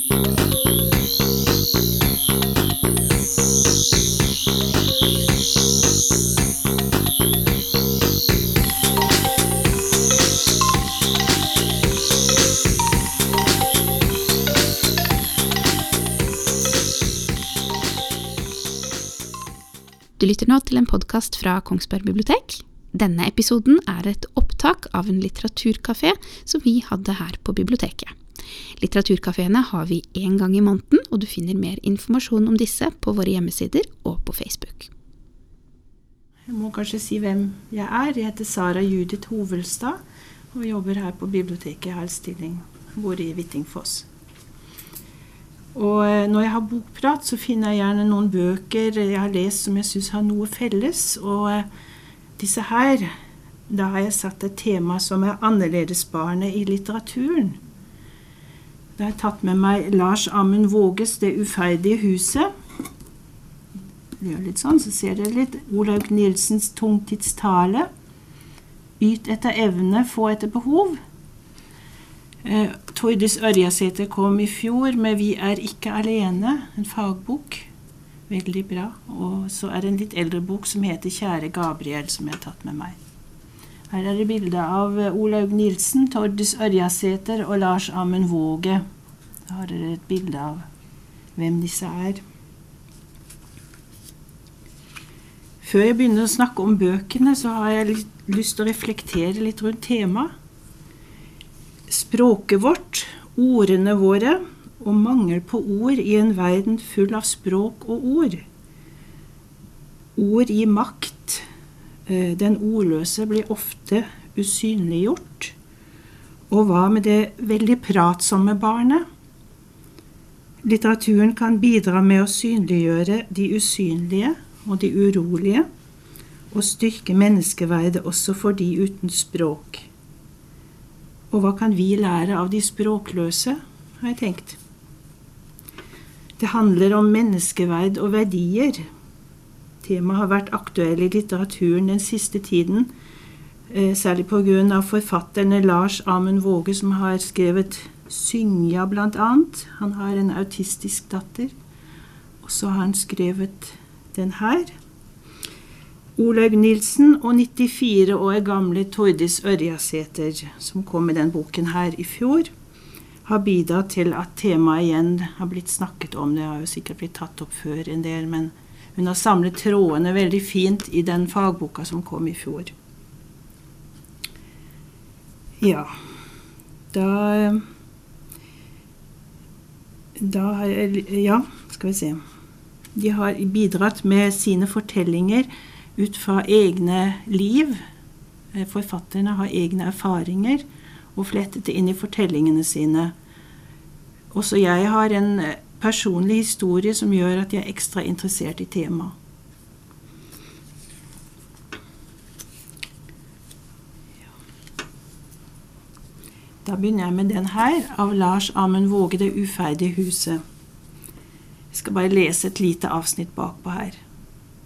Du lytter nå til en podkast fra Kongsberg bibliotek. Denne episoden er et opptak av en litteraturkafé som vi hadde her på biblioteket. Litteraturkafeene har vi én gang i måneden, og du finner mer informasjon om disse på våre hjemmesider og på Facebook. Jeg må kanskje si hvem jeg er. Jeg heter Sara Judith Hovelstad og jobber her på biblioteket i har stilling. Bor i Hvittingfoss. Og eh, når jeg har bokprat, så finner jeg gjerne noen bøker jeg har lest som jeg syns har noe felles. Og eh, disse her, da har jeg satt et tema som er annerledesbarnet i litteraturen. Da har jeg tatt med meg Lars Amund Våges 'Det uferdige huset'. Gjør litt sånn, så ser dere litt. Olaug Nilsens 'Tungtidstale'. 'Yt etter evne, få etter behov'. Eh, Tordis Ørjasæter kom i fjor med 'Vi er ikke alene', en fagbok. Veldig bra. Og så er det en litt eldre bok som heter 'Kjære Gabriel', som jeg har tatt med meg. Her er det bilde av eh, Olaug Nilsen, Tordis Ørjasæter og Lars Amund Våge. Da har dere et bilde av hvem disse er. Før jeg begynner å snakke om bøkene, så har jeg litt, lyst til å reflektere litt rundt temaet språket vårt, ordene våre, og mangel på ord i en verden full av språk og ord. Ord gir makt. Eh, den ordløse blir ofte usynliggjort. Og hva med det veldig pratsomme barnet? Litteraturen kan bidra med å synliggjøre de usynlige og de urolige, og styrke menneskeverdet også for de uten språk. Og hva kan vi lære av de språkløse, har jeg tenkt. Det handler om menneskeverd og verdier. Temaet har vært aktuell i litteraturen den siste tiden, eh, særlig pga. forfatterne Lars Amund Våge, som har skrevet 'Synja', annet. Han har en autistisk datter. Og så har han skrevet den her. Olaug Nilsen og 94 år gamle Tordis Ørjasæter, som kom med den boken her i fjor, har bidratt til at temaet igjen har blitt snakket om. Det har jo sikkert blitt tatt opp før en del, men hun har samlet trådene veldig fint i den fagboka som kom i fjor. Ja, da Da har jeg Ja, skal vi se. De har bidratt med sine fortellinger ut fra egne liv. Eh, forfatterne har egne erfaringer og flettet det inn i fortellingene sine. Også jeg har en eh, personlig historie som gjør at jeg er ekstra interessert i temaet. Da begynner jeg med den her, av Lars Amund Våge, 'Det uferdige huset'. Jeg skal bare lese et lite avsnitt bakpå her.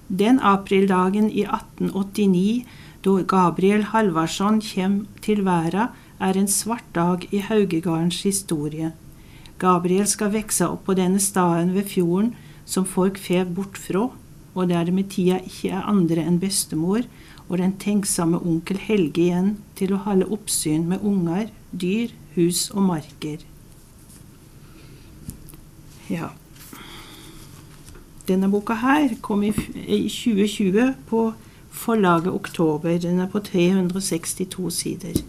Den aprildagen i 1889 da Gabriel Halvarsson kommer til verden, er en svart dag i Haugegardens historie. Gabriel skal vekse opp på denne staden ved fjorden som folk fer bort fra, og der det med tida ikke er andre enn bestemor og den tenksomme onkel Helge igjen til å holde oppsyn med unger, dyr, hus og marker. Ja. Denne boka her kom i 2020 på forlaget Oktober. Den er på 362 sider.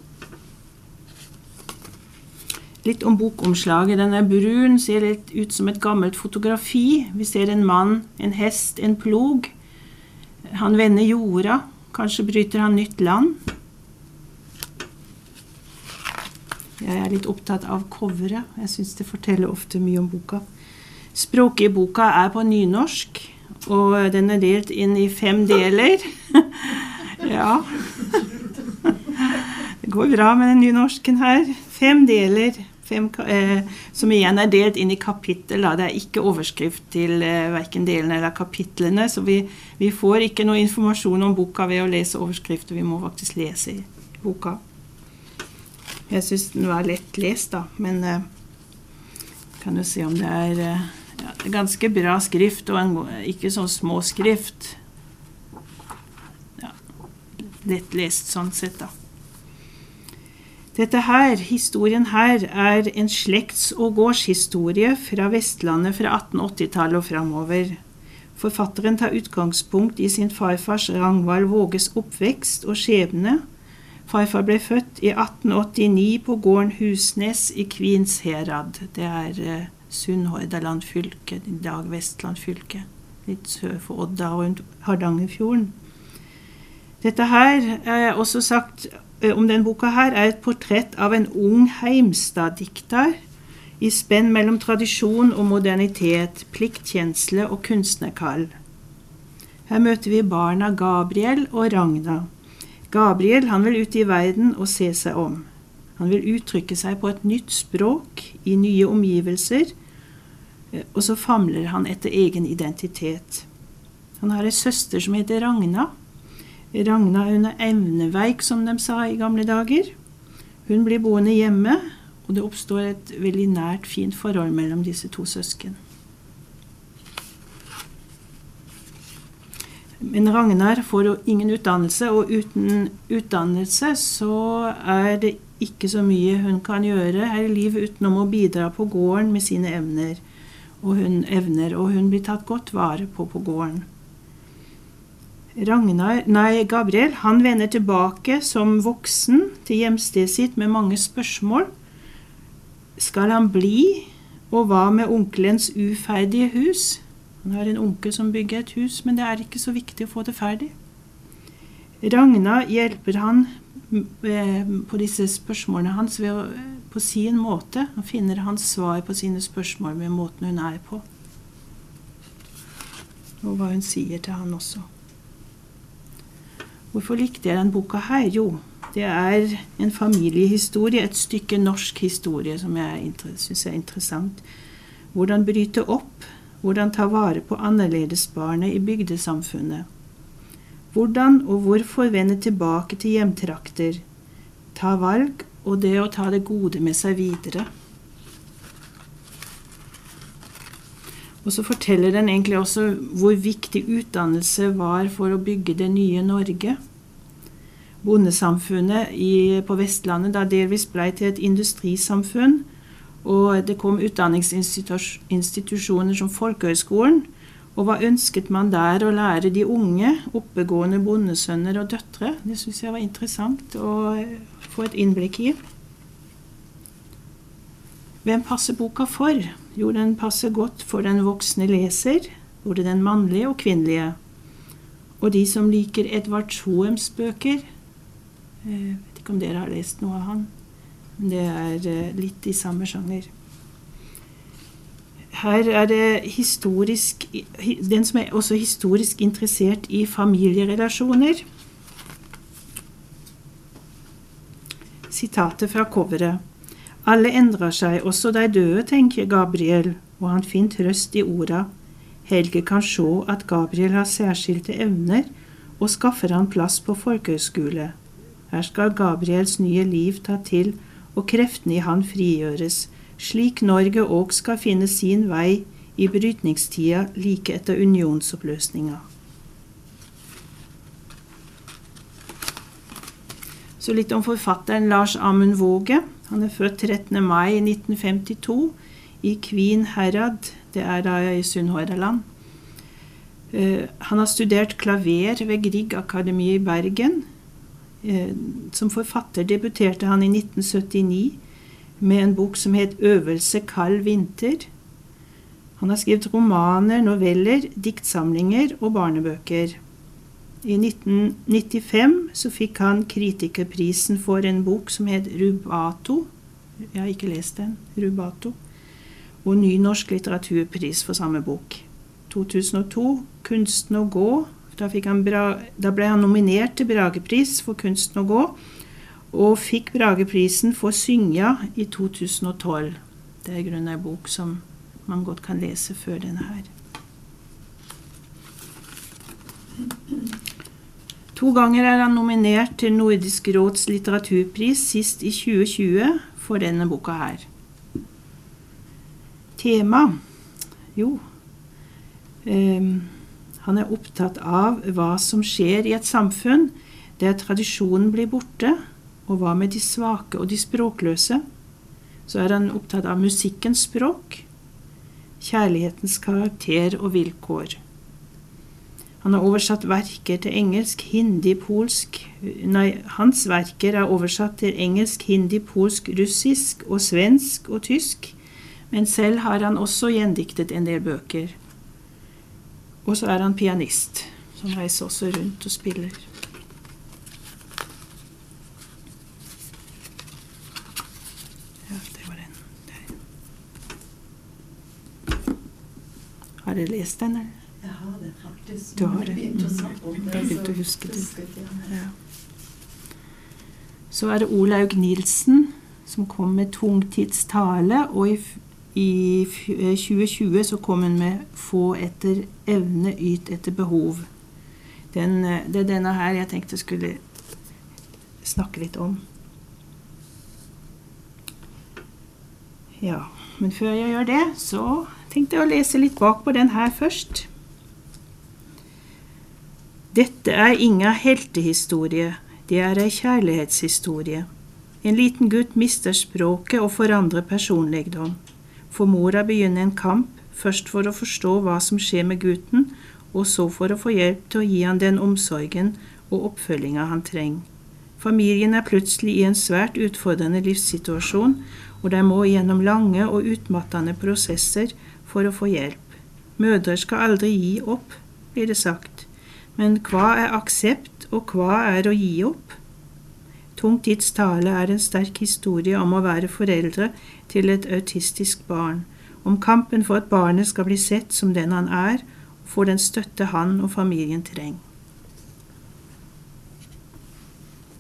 Litt om bokomslaget. Den er brun, ser litt ut som et gammelt fotografi. Vi ser en mann, en hest, en plog. Han vender jorda. Kanskje bryter han nytt land. Jeg er litt opptatt av coveret. Jeg syns det forteller ofte mye om boka. Språket i boka er på nynorsk, og den er delt inn i fem deler. ja. Det går bra med den nynorsken her. Fem deler. Fem, eh, som igjen er delt inn i kapittel. Da. Det er ikke overskrift til eh, verken delene eller kapitlene, så vi, vi, får ikke noe informasjon om boka ved å lese overskrifter. Vi må faktisk lese boka. Jeg syns den var lett lest, da, men eh, Kan jo se om det er eh, ja, ganske bra skrift, og en, ikke sånn små skrift. Ja, Lettlest sånn sett, da. Dette her, historien her, er en slekts- og gårdshistorie fra Vestlandet fra 1880-tallet og framover. Forfatteren tar utgangspunkt i sin farfars Rangvald Våges oppvekst og skjebne. Farfar ble født i 1889 på gården Husnes i Kvinsherad. Det er eh, Sunnhordland fylke, i dag Vestland fylke. Litt sør for Odda og rundt Hardangerfjorden. Dette her er også sagt om denne boka her, er et portrett av en ung Heimstad-dikter i spenn mellom tradisjon og modernitet, pliktkjensle og kunstnerkall. Her møter vi barna Gabriel og Ragna. Gabriel han vil ut i verden og se seg om. Han vil uttrykke seg på et nytt språk, i nye omgivelser, eh, og så famler han etter egen identitet. Han har ei søster som heter Ragna. Ragna hun er evneveik, som de sa i gamle dager. Hun blir boende hjemme, og det oppstår et veldig nært, fint forhold mellom disse to søsken. Men Ragnar får jo ingen utdannelse, og uten utdannelse så er det ikke så mye hun kan gjøre her i livet utenom å bidra på gården med sine evner. Og hun evner, og hun blir tatt godt vare på på gården. Ragnar, nei, Gabriel han vender tilbake som voksen til hjemstedet sitt med mange spørsmål. Skal han bli, og hva med onkelens uferdige hus? Han har en onkel som bygger et hus, men det er ikke så viktig å få det ferdig. Ragna hjelper han eh, på disse spørsmålene hans ved å, på sin måte. Han finner hans svar på sine spørsmål med måten hun er på. Og hva hun sier til han også. Hvorfor likte jeg denne boka her? Jo, det er en familiehistorie, et stykke norsk historie som jeg syns er interessant. Hvordan bryte opp, hvordan ta vare på annerledesbarnet i bygdesamfunnet. Hvordan og hvorfor vende tilbake til hjemtrakter. Ta valg og det å ta det gode med seg videre. Og så forteller den egentlig også hvor viktig utdannelse var for å bygge det nye Norge. Bondesamfunnet i, på Vestlandet da delvis ble til et industrisamfunn. Og det kom utdanningsinstitusjoner som Folkehøgskolen. Og hva ønsket man der å lære de unge, oppegående bondesønner og -døtre? Det syns jeg var interessant å få et innblikk i. Hvem passer boka for? Jo, den passer godt for den voksne leser, både den mannlige og kvinnelige. Og de som liker Edvard Schoems bøker Jeg eh, vet ikke om dere har lest noe av han, men det er eh, litt i samme sjanger. Her er det historisk Den som er også historisk interessert i familierelasjoner. Sitatet fra coveret. Alle endrer seg, også de døde, tenker Gabriel, og han finner trøst i orda. Helge kan sjå at Gabriel har særskilte evner, og skaffer han plass på folkehøgskole. Her skal Gabriels nye liv ta til, og kreftene i han frigjøres, slik Norge òg skal finne sin vei i brytningstida like etter unionsoppløsninga. Så litt om forfatteren Lars Amund Våge. Han er født 13. mai 1952 i Kvin herad, det er da i Sunnhordland. Uh, han har studert klaver ved Grieg Akademi i Bergen. Uh, som forfatter debuterte han i 1979 med en bok som het 'Øvelse kald vinter'. Han har skrevet romaner, noveller, diktsamlinger og barnebøker. I 1995 så fikk han kritikerprisen for en bok som het Rubato. Jeg har ikke lest den. Rubato. Og Ny norsk litteraturpris for samme bok. 2002 Kunsten å gå. Da, bra, da ble han nominert til Bragepris for Kunsten å gå, og fikk Brageprisen for Syngja i 2012. Det er i grunnen en bok som man godt kan lese før denne her. To ganger er han nominert til Nordisk råds litteraturpris, sist i 2020 for denne boka her. tema? Jo, Um, han er opptatt av hva som skjer i et samfunn der tradisjonen blir borte, og hva med de svake og de språkløse? Så er han opptatt av musikkens språk, kjærlighetens karakter og vilkår. Han har oversatt verker til engelsk, hindi, polsk Nei, hans verker er oversatt til engelsk, hindi, polsk, russisk og svensk og tysk. Men selv har han også gjendiktet en del bøker. Og så er han pianist, som reiser også rundt og spiller. Ja, det var den. Der. Har dere lest den, eller? Jeg har det faktisk. Du har det. Det, å huske det. Ja. Så er det Olaug Nilsen som kom med tungtidstale, og i, i eh, 2020 så kom hun med 'Få etter evne, yt etter behov'. Den, eh, det er denne her jeg tenkte skulle snakke litt om. Ja, men før jeg gjør det, så tenkte jeg å lese litt bak på den her først. Dette er inga heltehistorie, det er ei kjærlighetshistorie. En liten gutt mister språket og forandrer personligdom. For mora begynner en kamp, først for å forstå hva som skjer med gutten, og så for å få hjelp til å gi han den omsorgen og oppfølginga han trenger. Familien er plutselig i en svært utfordrende livssituasjon, og de må gjennom lange og utmattende prosesser for å få hjelp. Mødre skal aldri gi opp, blir det sagt. Men hva er aksept, og hva er å gi opp? Tungtids tale er en sterk historie om å være foreldre til et autistisk barn, om kampen for at barnet skal bli sett som den han er, og får den støtte han og familien trenger.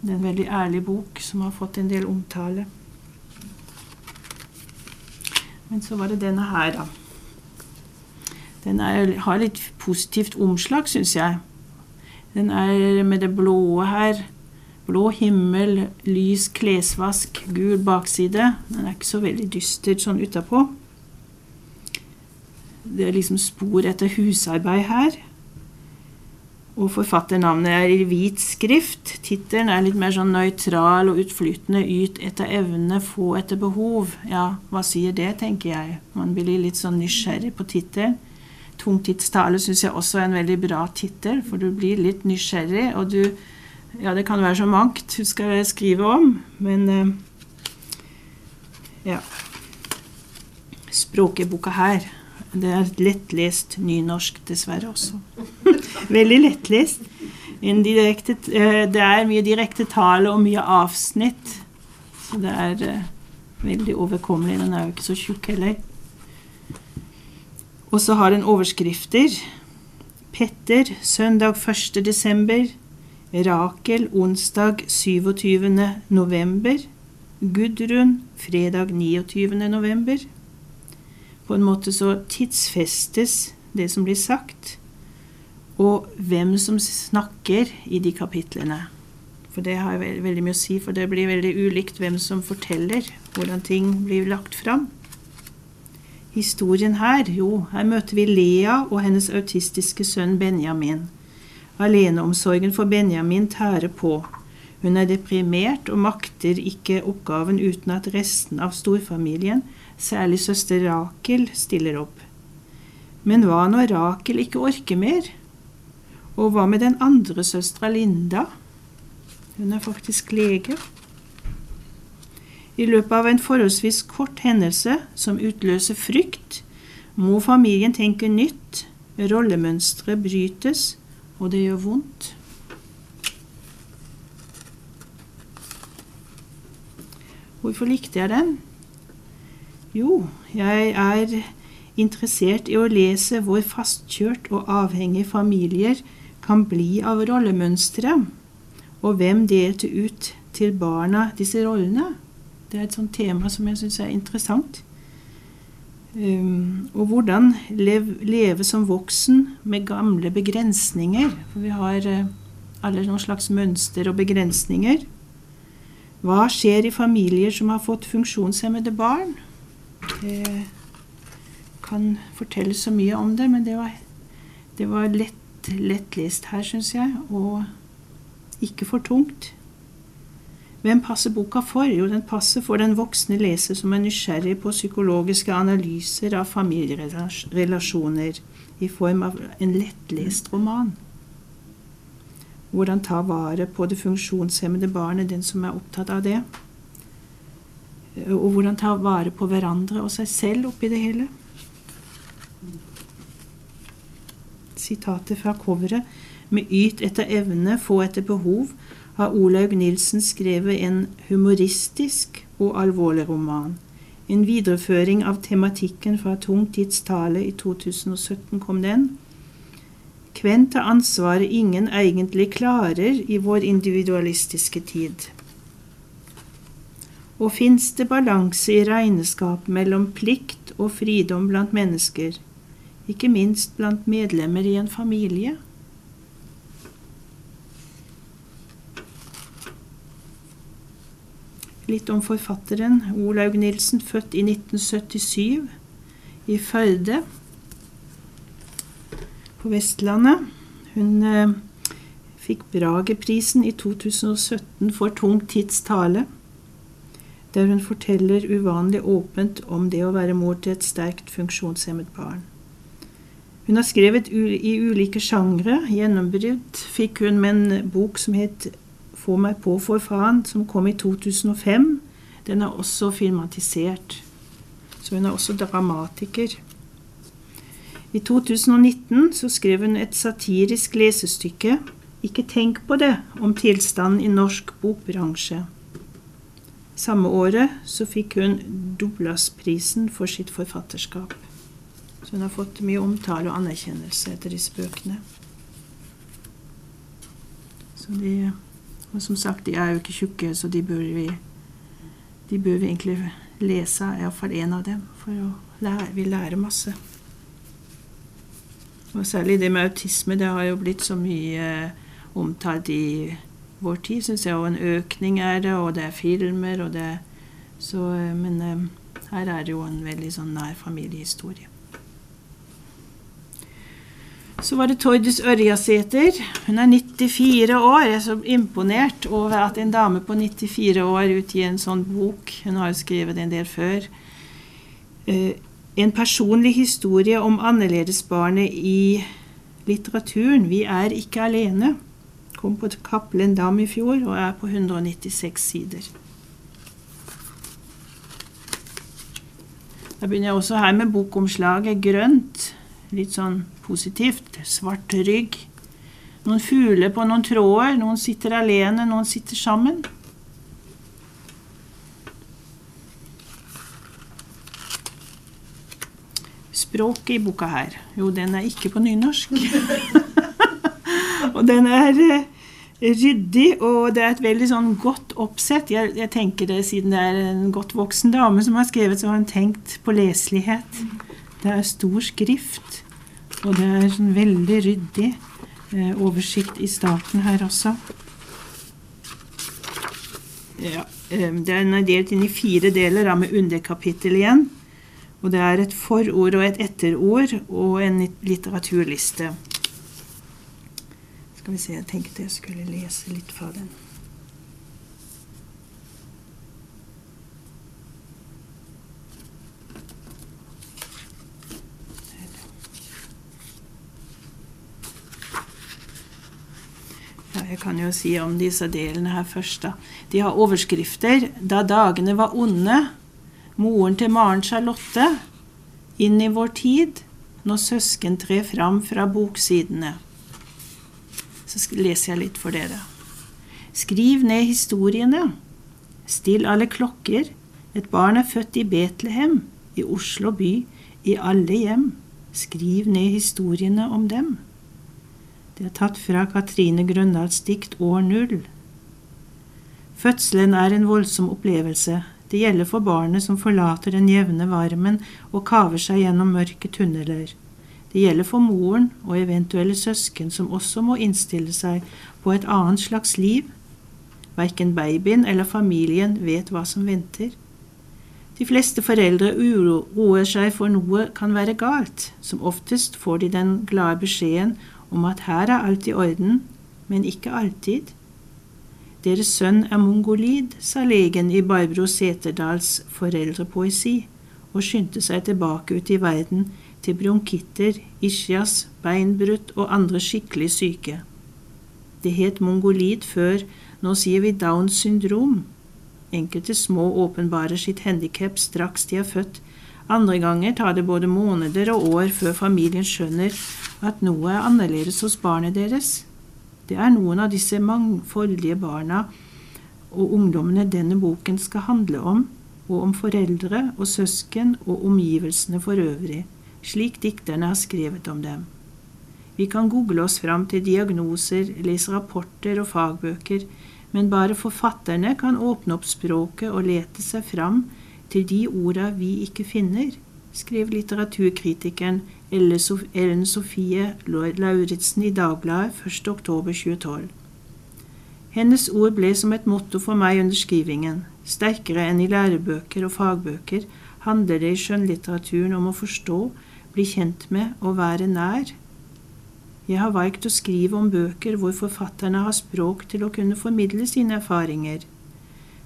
Det er en veldig ærlig bok som har fått en del omtale. Men så var det denne her, da. Den er, har litt positivt omslag, syns jeg. Den er med det blå her. Blå himmel, lys klesvask, gul bakside. Den er ikke så veldig dyster sånn utapå. Det er liksom spor etter husarbeid her. Og forfatternavnet er i hvit skrift. Tittelen er litt mer sånn nøytral og utflytende. Yt etter evne, få etter behov. Ja, hva sier det, tenker jeg. Man blir litt sånn nysgjerrig på tittelen. Tungtidstale syns jeg også er en veldig bra tittel, for du blir litt nysgjerrig, og du Ja, det kan være så mangt du skal skrive om, men eh, Ja. Språkeboka her, det er lettlest nynorsk, dessverre også. Veldig lettlest. Direkte, eh, det er mye direkte tale og mye avsnitt, så det er eh, veldig overkommelig. Den er jo ikke så tjukk heller. Og så har den overskrifter. Petter, søndag 1. desember. Rakel, onsdag 27. november. Gudrun, fredag 29. november. På en måte så tidsfestes det som blir sagt, og hvem som snakker i de kapitlene. For det har veld, veldig mye å si, for det blir veldig ulikt hvem som forteller hvordan ting blir lagt fram. Historien her, jo, her møter vi Lea og hennes autistiske sønn Benjamin. Aleneomsorgen for Benjamin tærer på. Hun er deprimert og makter ikke oppgaven uten at resten av storfamilien, særlig søster Rakel, stiller opp. Men hva når Rakel ikke orker mer? Og hva med den andre søstera Linda? Hun er faktisk lege. I løpet av en forholdsvis kort hendelse som utløser frykt, må familien tenke nytt, rollemønstre brytes, og det gjør vondt. Hvorfor likte jeg den? Jo, jeg er interessert i å lese hvor fastkjørt og avhengig familier kan bli av rollemønstre, og hvem delte ut til barna disse rollene. Det er et sånt tema som jeg syns er interessant. Um, og hvordan lev, leve som voksen med gamle begrensninger. For vi har uh, alle noen slags mønster og begrensninger. Hva skjer i familier som har fått funksjonshemmede barn? Det kan fortelle så mye om det, men det var, det var lett, lettlest her, syns jeg, og ikke for tungt. Hvem passer boka for? Jo, den passer for den voksne leser som er nysgjerrig på psykologiske analyser av familierelasjoner i form av en lettlest roman. Hvordan ta vare på det funksjonshemmede barnet, den som er opptatt av det. Og hvordan ta vare på hverandre og seg selv oppi det hele. Sitatet fra coveret med 'yt etter evne, få etter behov' har Olaug Nilsen skrevet en humoristisk og alvorlig roman. En videreføring av tematikken fra Tungtidstale i 2017 kom den. Hvem tar ansvaret ingen egentlig klarer i vår individualistiske tid? Og fins det balanse i regnskap mellom plikt og fridom blant mennesker, ikke minst blant medlemmer i en familie? Litt om forfatteren Olaug Nilsen, født i 1977 i Førde på Vestlandet. Hun eh, fikk Brageprisen i 2017 for Tung tids tale, der hun forteller uvanlig åpent om det å være mor til et sterkt funksjonshemmet barn. Hun har skrevet i ulike sjangre. Gjennombrudd fikk hun med en bok som het få meg på for faen, som kom i 2005, den er også filmatisert. Så hun er også dramatiker. I 2019 så skrev hun et satirisk lesestykke, 'Ikke tenk på det', om tilstanden i norsk bokbransje. Samme året så fikk hun Doblasprisen for sitt forfatterskap. Så hun har fått mye omtale og anerkjennelse etter disse bøkene. Så de og som sagt, de er jo ikke tjukke, så de bør vi, de bør vi egentlig lese, iallfall én av dem, for lære, vi lærer masse. Og særlig det med autisme, det har jo blitt så mye eh, omtalt i vår tid, syns jeg, og en økning er det, og det er filmer, og det så, eh, Men eh, her er det jo en veldig sånn nær familiehistorie. Så var det Tordis Ørjasæter. Hun er 94 år. Jeg er så imponert over at en dame på 94 år utgir en sånn bok. Hun har jo skrevet en del før. Eh, en personlig historie om annerledesbarnet i litteraturen. Vi er ikke alene. Kom på Cappelen Dam i fjor og er på 196 sider. Da begynner jeg også her med bokomslaget grønt litt sånn positivt. Svart rygg. Noen fugler på noen tråder. Noen sitter alene, noen sitter sammen. Språket i boka her, jo, den er ikke på nynorsk. og den er eh, ryddig, og det er et veldig sånn godt oppsett. Jeg, jeg, tenker det Siden det er en godt voksen dame som har skrevet, så har hun tenkt på leselighet. Det er stor skrift. Og det er sånn veldig ryddig eh, oversikt i starten her også. Ja, eh, Den er delt inn i fire deler da, med underkapittel igjen. Og det er et forord og et etterord og en litteraturliste. Skal vi se, jeg tenkte jeg skulle lese litt fra den. Jeg kan jo si om disse delene her først, da. De har overskrifter 'Da dagene var onde', 'Moren til Maren Charlotte', 'Inn i vår tid', 'Når søsken trer fram fra boksidene'. Så leser jeg litt for dere. Skriv ned historiene. Still alle klokker. Et barn er født i Betlehem, i Oslo by, i alle hjem. Skriv ned historiene om dem. Det er tatt fra Katrine Grøndals dikt År null. Fødselen er en voldsom opplevelse. Det gjelder for barnet som forlater den jevne varmen og kaver seg gjennom mørke tunneler. Det gjelder for moren og eventuelle søsken som også må innstille seg på et annet slags liv. Verken babyen eller familien vet hva som venter. De fleste foreldre uroer seg for noe kan være galt. Som oftest får de den glade beskjeden om at her er alt i orden, men ikke alltid. Deres sønn er mongolid, sa legen i Barbro Seterdals foreldrepoesi, og skyndte seg tilbake ut i verden til bronkitter, ischias, beinbrudd og andre skikkelig syke. Det het mongolid før, nå sier vi Downs syndrom. Enkelte små åpenbarer sitt handikap straks de er født. Andre ganger tar det både måneder og år før familien skjønner at noe er annerledes hos barnet deres. Det er noen av disse mangfoldige barna og ungdommene denne boken skal handle om, og om foreldre og søsken og omgivelsene for øvrig, slik dikterne har skrevet om dem. Vi kan google oss fram til diagnoser, lese rapporter og fagbøker, men bare forfatterne kan åpne opp språket og lete seg fram til de orda vi ikke finner, skrev litteraturkritikeren Ellen Sofie Lauritzen i Dagbladet 1.10.2012. Hennes ord ble som et motto for meg under skrivingen. Sterkere enn i lærebøker og fagbøker handler det i skjønnlitteraturen om å forstå, bli kjent med og være nær jeg har valgt å skrive om bøker hvor forfatterne har språk til å kunne formidle sine erfaringer.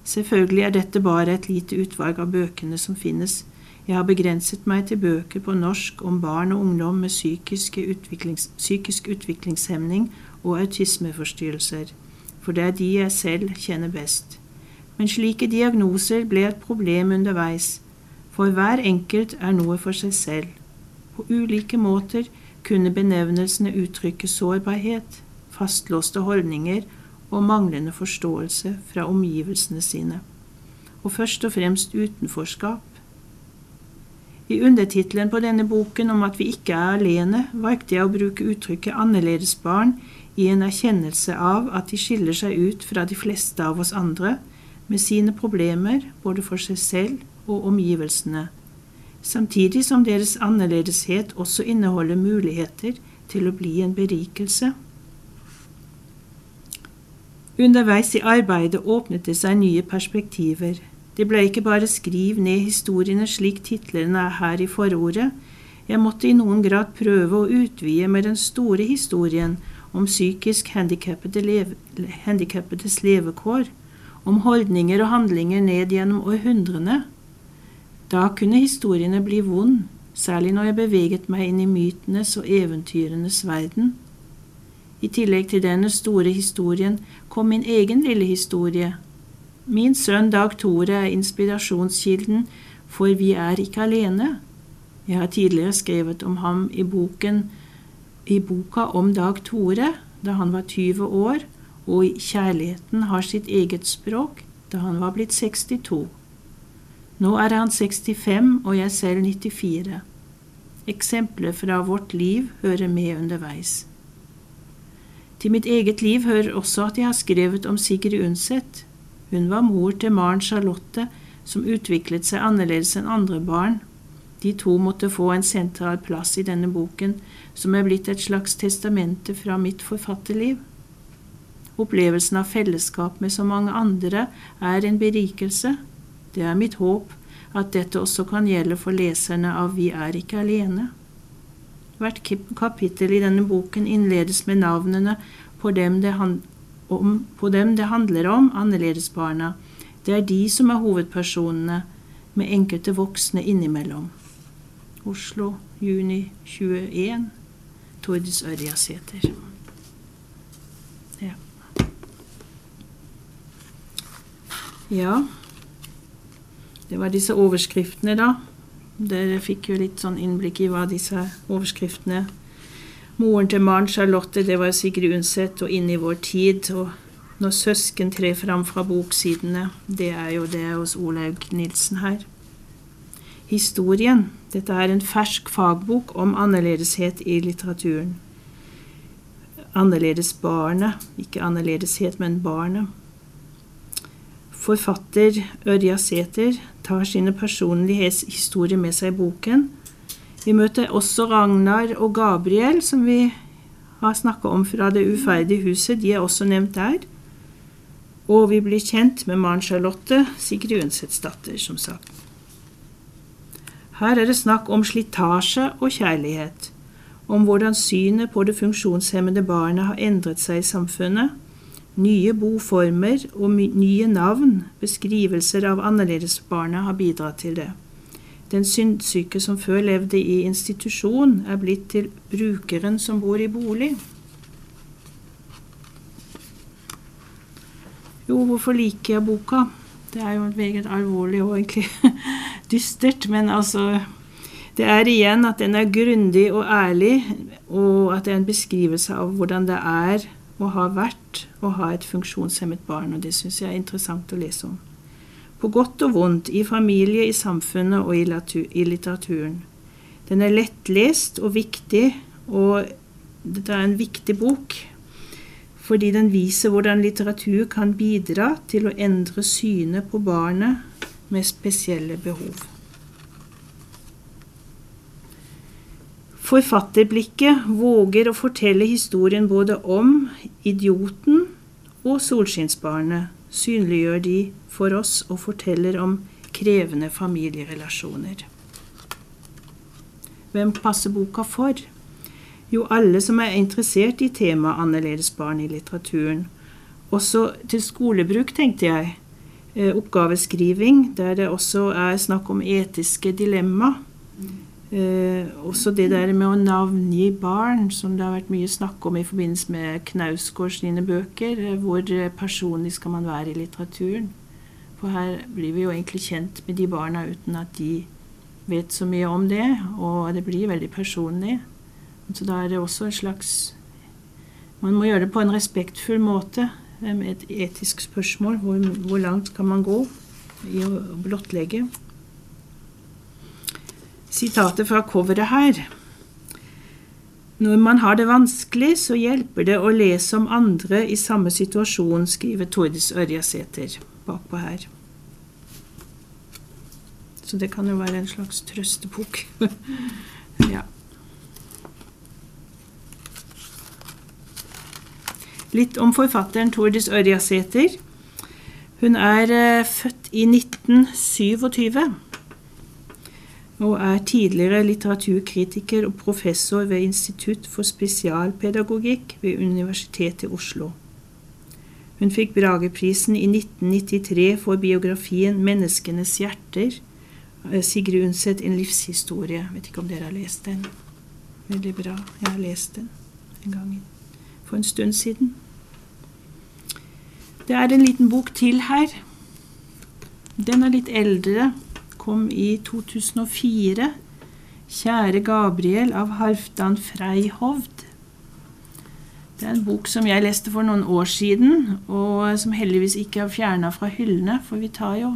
Selvfølgelig er dette bare et lite utvalg av bøkene som finnes. Jeg har begrenset meg til bøker på norsk om barn og ungdom med utviklings, psykisk utviklingshemning og autismeforstyrrelser, for det er de jeg selv kjenner best. Men slike diagnoser ble et problem underveis, for hver enkelt er noe for seg selv. På ulike måter kunne benevnelsene uttrykke sårbarhet, fastlåste holdninger og manglende forståelse fra omgivelsene sine, og først og fremst utenforskap. I undertittelen på denne boken om at vi ikke er alene, valgte jeg å bruke uttrykket annerledesbarn i en erkjennelse av at de skiller seg ut fra de fleste av oss andre, med sine problemer både for seg selv og omgivelsene, samtidig som deres annerledeshet også inneholder muligheter til å bli en berikelse. Underveis i arbeidet åpnet det seg nye perspektiver. Det ble ikke bare skriv ned historiene slik titlene er her i forordet. Jeg måtte i noen grad prøve å utvide med den store historien om psykisk handikappedes levekår, om holdninger og handlinger ned gjennom århundrene da kunne historiene bli vond, særlig når jeg beveget meg inn i mytenes og eventyrenes verden. I tillegg til denne store historien kom min egen lille historie. Min sønn Dag Tore er inspirasjonskilden for Vi er ikke alene. Jeg har tidligere skrevet om ham i boken i boka om Dag Tore da han var 20 år, og i Kjærligheten har sitt eget språk da han var blitt 62. Nå er han 65 og jeg selv 94. Eksempler fra vårt liv hører med underveis. Til mitt eget liv hører også at jeg har skrevet om Sigrid Undset. Hun var mor til Maren Charlotte, som utviklet seg annerledes enn andre barn. De to måtte få en sentral plass i denne boken, som er blitt et slags testamente fra mitt forfatterliv. Opplevelsen av fellesskap med så mange andre er en berikelse, det er mitt håp at dette også kan gjelde for leserne av Vi er ikke alene. Hvert kapittel i denne boken innledes med navnene på dem det, om, på dem det handler om, annerledesbarna. Det er de som er hovedpersonene, med enkelte voksne innimellom. Oslo, juni 21. Tordis Ørjasæter. Ja. ja. Det var disse overskriftene, da. Dere fikk jo litt sånn innblikk i hva disse overskriftene Moren til Maren Charlotte, det var Sigrid Undset, og Inn i vår tid. Og når søsken trer fram fra boksidene, det er jo det hos Olaug Nilsen her. Historien. Dette er en fersk fagbok om annerledeshet i litteraturen. Annerledesbarnet, ikke annerledeshet, men barnet. Forfatter Ørja Sæther tar sine personlige historier med seg i boken. Vi møter også Ragnar og Gabriel, som vi har snakka om fra Det uferdige huset. De er også nevnt der. Og vi blir kjent med Maren Charlotte, Sigrid Undsets datter, som sagt. Her er det snakk om slitasje og kjærlighet, om hvordan synet på det funksjonshemmede barnet har endret seg i samfunnet, nye boformer og nye navn, beskrivelser av annerledesbarnet, har bidratt til det. Den syndsyke som før levde i institusjon, er blitt til brukeren som bor i bolig. Jo, hvorfor liker jeg boka? Det er jo meget alvorlig og egentlig dystert, men altså Det er igjen at den er grundig og ærlig, og at det er en beskrivelse av hvordan det er og har vært å ha et funksjonshemmet barn, og det syns jeg er interessant å lese om. På godt og vondt, i familie, i samfunnet og i litteraturen. Den er lettlest og viktig, og dette er en viktig bok fordi den viser hvordan litteratur kan bidra til å endre synet på barnet med spesielle behov. Forfatterblikket våger å fortelle historien både om idioten og solskinnsbarnet, synliggjør de for oss og forteller om krevende familierelasjoner. Hvem passer boka for? Jo, alle som er interessert i temaet annerledes barn i litteraturen. Også til skolebruk, tenkte jeg. Eh, oppgaveskriving, der det også er snakk om etiske dilemma. Eh, også det der med å navngi barn, som det har vært mye snakk om i forbindelse med Knausgård sine bøker. Eh, hvor personlig skal man være i litteraturen? For her blir vi jo egentlig kjent med de barna uten at de vet så mye om det. Og det blir veldig personlig. Så da er det også en slags Man må gjøre det på en respektfull måte. Med et etisk spørsmål. Hvor, hvor langt kan man gå i å blottlegge? Sitatet fra coveret her. Når man har det vanskelig, så hjelper det å lese om andre i samme situasjon, skriver Tordis Ørjasæter bakpå her. Så det kan jo være en slags trøstebok. ja. Litt om forfatteren Tordis Ørjasæter. Hun er uh, født i 1927 og er tidligere litteraturkritiker og professor ved Institutt for spesialpedagogikk ved Universitetet i Oslo. Hun fikk Brageprisen i 1993 for biografien 'Menneskenes hjerter'. Sigrid Undset, 'En livshistorie'. Vet ikke om dere har lest den? Veldig bra. Jeg har lest den en gang for en stund siden. Det er en liten bok til her. Den er litt eldre kom i 2004. 'Kjære Gabriel' av Halvdan Freihovd. Det er en bok som jeg leste for noen år siden, og som heldigvis ikke er fjerna fra hyllene, for vi tar jo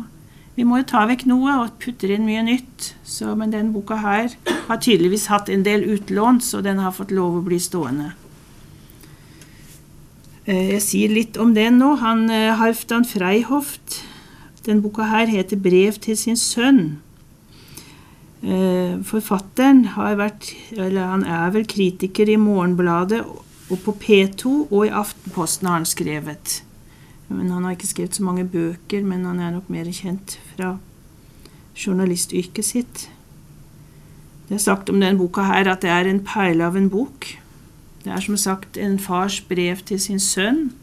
vi må jo ta vekk noe og putter inn mye nytt. Så, men den boka her har tydeligvis hatt en del utlån, så den har fått lov å bli stående. Eh, jeg sier litt om den nå. Han eh, Halvdan Freihoft den boka her heter 'Brev til sin sønn'. Eh, forfatteren vært, er vel kritiker i Morgenbladet og på P2 og i Aftenposten har han skrevet. Men Han har ikke skrevet så mange bøker, men han er nok mer kjent fra journalistyrket sitt. Det er sagt om denne boka her at det er en perle av en bok. Det er som sagt en fars brev til sin sønn.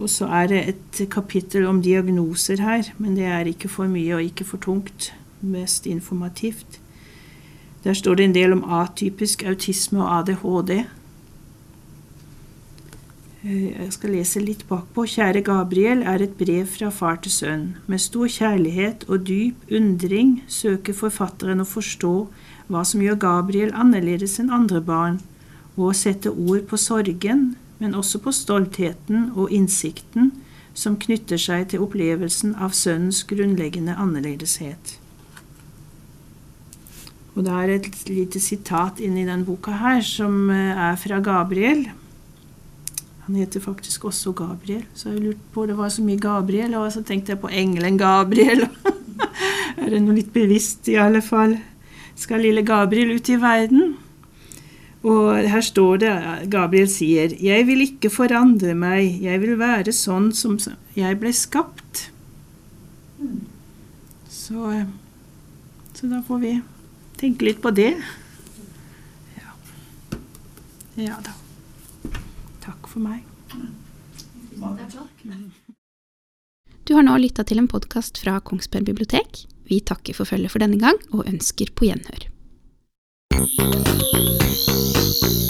Og så er det et kapittel om diagnoser her, men det er ikke for mye og ikke for tungt. Mest informativt. Der står det en del om atypisk autisme og ADHD. Eh, jeg skal lese litt bakpå. Kjære Gabriel er et brev fra far til sønn. Med stor kjærlighet og dyp undring søker forfatteren å forstå hva som gjør Gabriel annerledes enn andre barn, og å sette ord på sorgen, men også på stoltheten og innsikten som knytter seg til opplevelsen av sønnens grunnleggende annerledeshet. Og det er et lite sitat inni den boka her som eh, er fra Gabriel. Han heter faktisk også Gabriel, så jeg lurte på det var så mye Gabriel, og så tenkte jeg på engelen Gabriel. er det noe litt bevisst, i alle fall? Skal lille Gabriel ut i verden? Og her står det Gabriel sier, 'Jeg vil ikke forandre meg, jeg vil være sånn som jeg ble skapt'. Så, så da får vi tenke litt på det. Ja. ja da. Takk for meg. Du har nå lytta til en podkast fra Kongsberg bibliotek. Vi takker for følget for denne gang, og ønsker på gjenhør. Thank you.